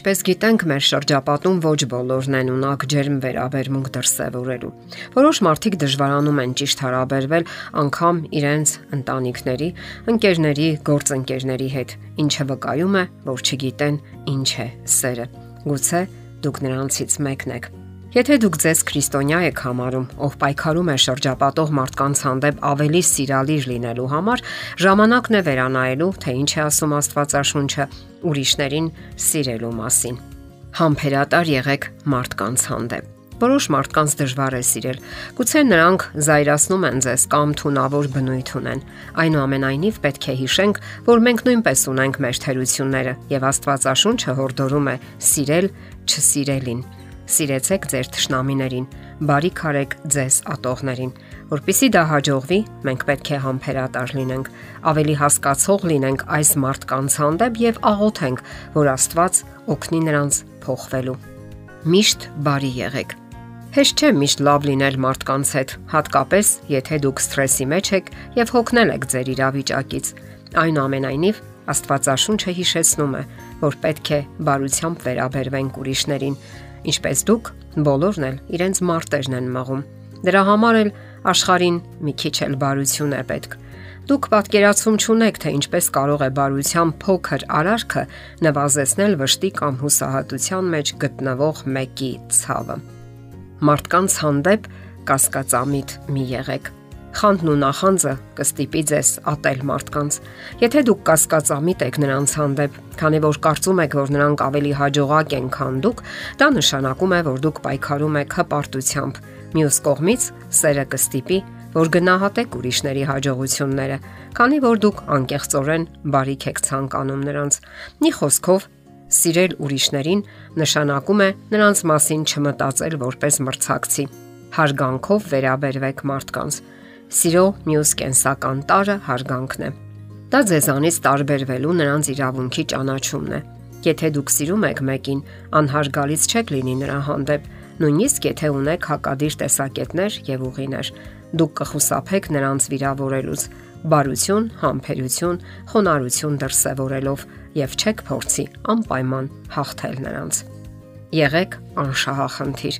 Ինչպես գիտենք, մեր շրջապատում ոչ բոլորն են ունակ ջերմ վերաբերմունք դրսևորելու։ Որոշ մարդիկ դժվարանում են ճիշտ հարաբերվել անգամ իրենց ընտանիքների, ընկերների, գործընկերների հետ, ինչը վկայում է, որ չգիտեն ինչ է սերը։ Գուցե դուք նրանցից մեկն եք։ Եթե դուք ձեզ քրիստոնյա եք համարում, ով պայքարում է շրջապատող մարդկանց հանդեպ ավելի սիրալիր լինելու համար, ժամանակն է վերանայելու, թե ինչ է ասում Աստվածաշունչը ուրիշներին սիրելու մասին։ Համբերատար եղեք մարդկանց հանդեպ։ Որոշ մարդկանց դժվար է սիրել։ Գուցե նրանք զայրացնում են ձեզ կամ թունավոր բնույթ ունեն։ Այնուամենայնիվ պետք է հիշենք, որ մենք նույնպես ունենք մեր թերությունները, եւ Աստվածաշունչը հորդորում է սիրել չսիրելին Սիրեցեք ձեր թշնամիներին, բարիք արեք ձեզ ատողներին, որpիսի դա հաջողվի, մենք պետք է համբերատար լինենք, ավելի հասկացող լինենք այս մարդկանց հանդեպ եւ աղոթենք, որ Աստված օգնի նրանց փոխվելու։ Միշտ բարի եղեք։ Հեշտ չէ միշտ լավ լինել մարդկանց հետ, հատկապես եթե դուք սթրեսի մեջ եք եւ հոգնել եք ձեր իրավիճակից։ Այնուամենայնիվ Աստվածաշունչը հիշեցնում է, որ պետք է բարությամբ վերաբերվենք ուրիշներին, Ինչպես դուք, բոլորն էլ իրենց մարտերն են մաղում։ Դրա համար էլ աշխարհին մի քիչ էլ բարություն է պետք։ Դուք պատկերացում չունեք, թե ինչպես կարող է բարության փոքր արարքը նվազեցնել վշտի կամ հուսահատության մեջ գտնվող մեկի ցավը։ Մարդկանց հանդեպ կասկածամիտ մի եղեք Խանդն ու նախանձը կստիպի ձեզ ատել մարդկանց։ Եթե դուք կասկածամիտ եք նրանց հանդեպ, քանի որ կարծում եք, որ նրանք ավելի հաջողակ են, քան դուք, դա նշանակում է, որ դուք պայքարում եք հպարտությամբ։ Մյուս կողմից սերը կստիպի, որ գնահատեք ուրիշների հաջողությունները, քանի որ դուք անկեղծորեն բարիք եք ցանկանում նրանց։ Մի խոսքով, սիրել ուրիշներին նշանակում է նրանց մասին չմտածել որպես մրցակցի։ Հարգանքով վերաբերվեք մարդկանց Սիրո մյուս կենսական տարը հարգանքն է։ Դա ձեզանից տարբերվելու նրանց իրավունքի ճանաչումն է։ Եթե դուք սիրում եք մեկին, անհարգալից չեք լինի նրա հանդեպ, նույնիսկ եթե ունեք հակադիր տեսակետներ եւ ուղիներ։ Դուք կխուսափեք նրանց վիրավորելուց, բարություն, համբերություն, խոնարհություն դրսևորելով եւ չեք փորձի անպայման հաղթել նրանց։ Եղեք անշահախնդիր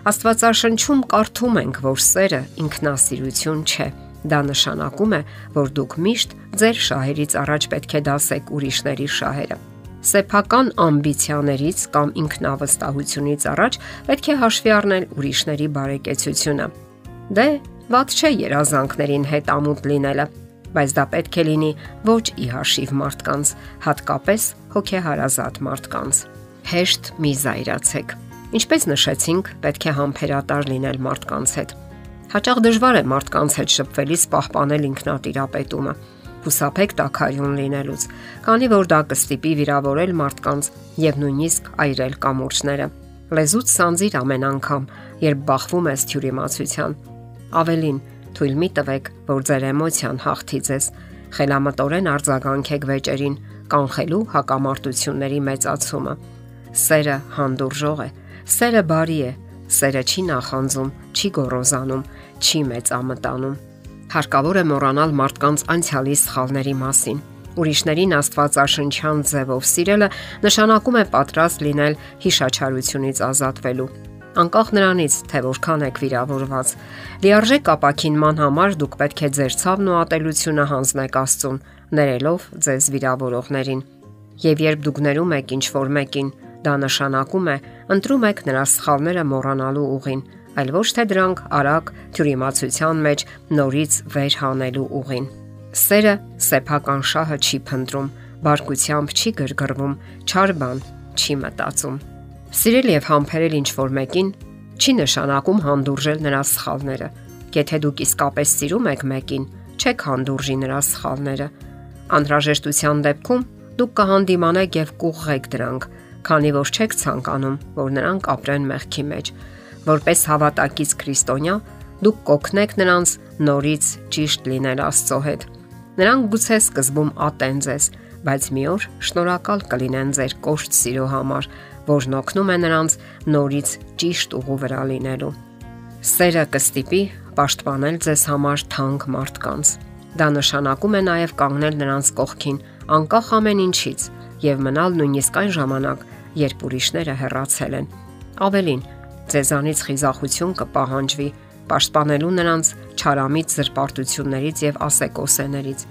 Աստվածաշնչում կարդում ենք, որ սերը ինքնասիրություն չէ։ Դա նշանակում է, որ դուք միշտ ձեր շահերից առաջ պետք է դասեք ուրիշների շահերը։ Սեփական ամբիցիաներից կամ ինքնավստահությունից առաջ պետք է հաշվի առնել ուրիշների բարեկեցությունը։ Դե, ված չէ երազանքներին հետ ամուտ լինելը, բայց դա պետք է լինի ոչ ի հաշիվ մարդկանց, հատկապես հոգեհարազատ մարդկանց։ Հեշտ մի զայրացեք Ինչպես նշեցինք, պետք է համբերատար լինել մարդկանց հետ։ Հաճախ դժվար է մարդկանց հետ շփվելիս պահպանել ինքնատիրապետումը։ Հուսափեք տակայուն լինելուց, քանի որ դա կստիպի վիրավորել մարդկանց եւ նույնիսկ այրել կամուրջները։ Լեզուց սանձիր ամեն անգամ, երբ բախվում ես թյուրիմացության։ Ավելին, թույլ մի տվեք, որ ձեր էմոցիան հաղթի ձեզ։ Խելամտորեն արձագանքեք վեճերին, կանխելու հակամարտությունների մեծացումը։ Սերը հանդուրժող է, Սերը բարի է, սերը չի նախանձում, չի գոռոզանում, չի մեծամտանում։ Հարկավոր է մոռանալ մարդկանց անցյալի սխալների մասին։ Ուրիշներին Աստվածաշնչյան ձևով սիրելը նշանակում է պատրաստ լինել հիշաչարությունից ազատվելու անկախ նրանից, թե որքան եք վիրավորված։ Լիարժեք ապակինման համար դուք պետք է ձեր ցավն ու ատելությունը հանձնեք Աստծուն, ներելով ձեզ վիրավորողներին։ Եվ երբ դուք ներում եք ինչ որ մեկին, Դա նշանակում է ընտրում եք նրա սխալները մոռանալու ուղին, այլ ոչ թե դրանք արագ թյուրիմացության մեջ նորից վեր հանելու ուղին։ Սերը սեփական շահը չի փնտրում, բարկությամբ չի գրգռվում, չար բան չի մտածում։ Սիրել եւ համբերել ինչ որ մեկին չի նշանակում հանդուրժել նրա սխալները։ Եթե դուք իսկապես սիրում եք մեկին, չեք հանդուրժի նրա սխալները։ Անհրաժեշտության դեպքում դուք կհանդիմանեք եւ կուղղեք դրանք, քանի որ չեք ցանկանում, որ նրանք ապրեն մեղքի մեջ։ Որպես հավատակից քրիստոնյա, դուք կօգնեք նրանց նորից ճիշտ լինել Աստծո հետ։ Նրանք գուցե սկզբում ատեն ձեզ, բայց մի օր շնորհակալ կլինեն ձեր կոշտ սիրո համար, որն օգնում է նրանց նորից ճիշտ ուղու վրա լինելու։ Սերը կստիպի պաշտպանել ձեզ համար թանկ մարդկանց։ Դա նշանակում է նաև կանգնել նրանց կողքին, անկախ ամեն ինչից, եւ մնալ նույնիսկ այն ժամանակ, երբ ուրիշները հեռացել են։ Ավելին, ձեզանից խիզախություն կպահանջվի, պաշտպանելու նրանց չարամիտ զրպարտություններից եւ ասեկոսեներից։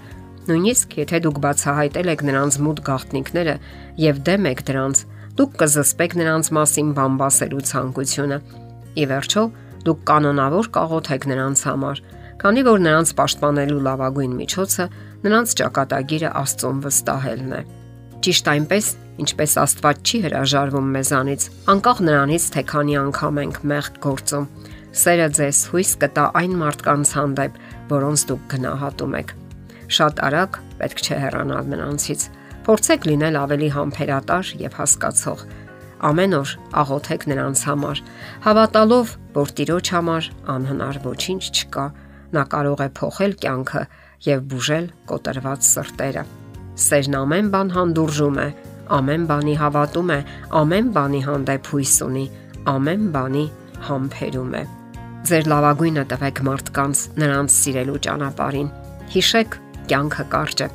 Նույնիսկ եթե դուք բացահայտել եք նրանց մութ գաղտնիքները եւ դեմ եք դրանց, դուք կզսպեք նրանց մասին բամբասելու ցանկությունը։ Ի վերջո, դուք կանոնավոր կաղոթեք նրանց համար, քանի որ նրանց պաշտպանելու լավագույն միջոցը նրանց ճակատագիրը Աստծուն վստահելն է։ Ճիշտ այնպես, ինչպես Աստված չի հրաժարվում մեզանից, անկախ նրանից, թե քանի անգամ ենք մեղք գործում։ Սերը ձեզ հույս կտա այն մարդկանց հանդեպ, որոնց դուք գնահատում եք։ Շատ արագ պետք չէ հեռանալ նրանցից։ Փորձեք լինել ավելի համբերատար եւ հասկացող։ Ամեն օր աղոթեք նրանց համար, հավատալով, որ Տիրոջ համար անհնար ոչինչ չկա։ Նա կարող է փոխել կյանքը եւ բուժել կոտրված սրտերը։ Սերն ամեն բան հանդուրժում է, ամեն բանի հավատում է, ամեն բանի հանդեպ հույս ունի, ամեն բանի համբերում է։ Ձեր լավագույնը տվեք մարդկանց նրանց սիրելու ճանապարհին։ Հիշեք, կյանքը կարճ է։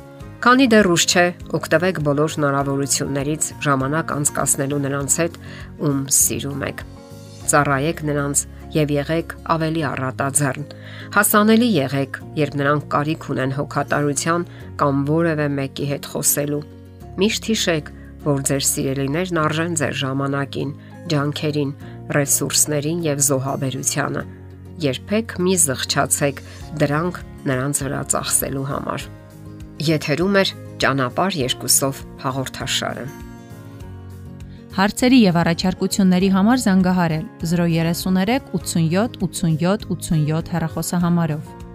Քանի դեռ ուշ չէ, օգտվեք բոլոր հնարավորություններից ժամանակ անցկасնելու նրանց հետ, ում սիրում եք։ Ծառայեք նրանց եւ եղեք ավելի առատաձեռն։ Հասանելի եղեք, երբ նրանք կարիք ունեն հոգատարության կամ որևէ մեկի հետ խոսելու։ Միշտ հիշեք, որ ձեր սիրելիներն արժեն ձեր ժամանակին, ջանքերին, ռեսուրսներին եւ զոհաբերությանը։ Երբեք մի զղջացեք դրանք նրանց վրա ծախսելու համար։ Եթերում է ճանապար երկուսով հաղորդաշարը։ Հարցերի եւ առաջարկությունների համար զանգահարել 033 87 87 87 հեռախոսահամարով։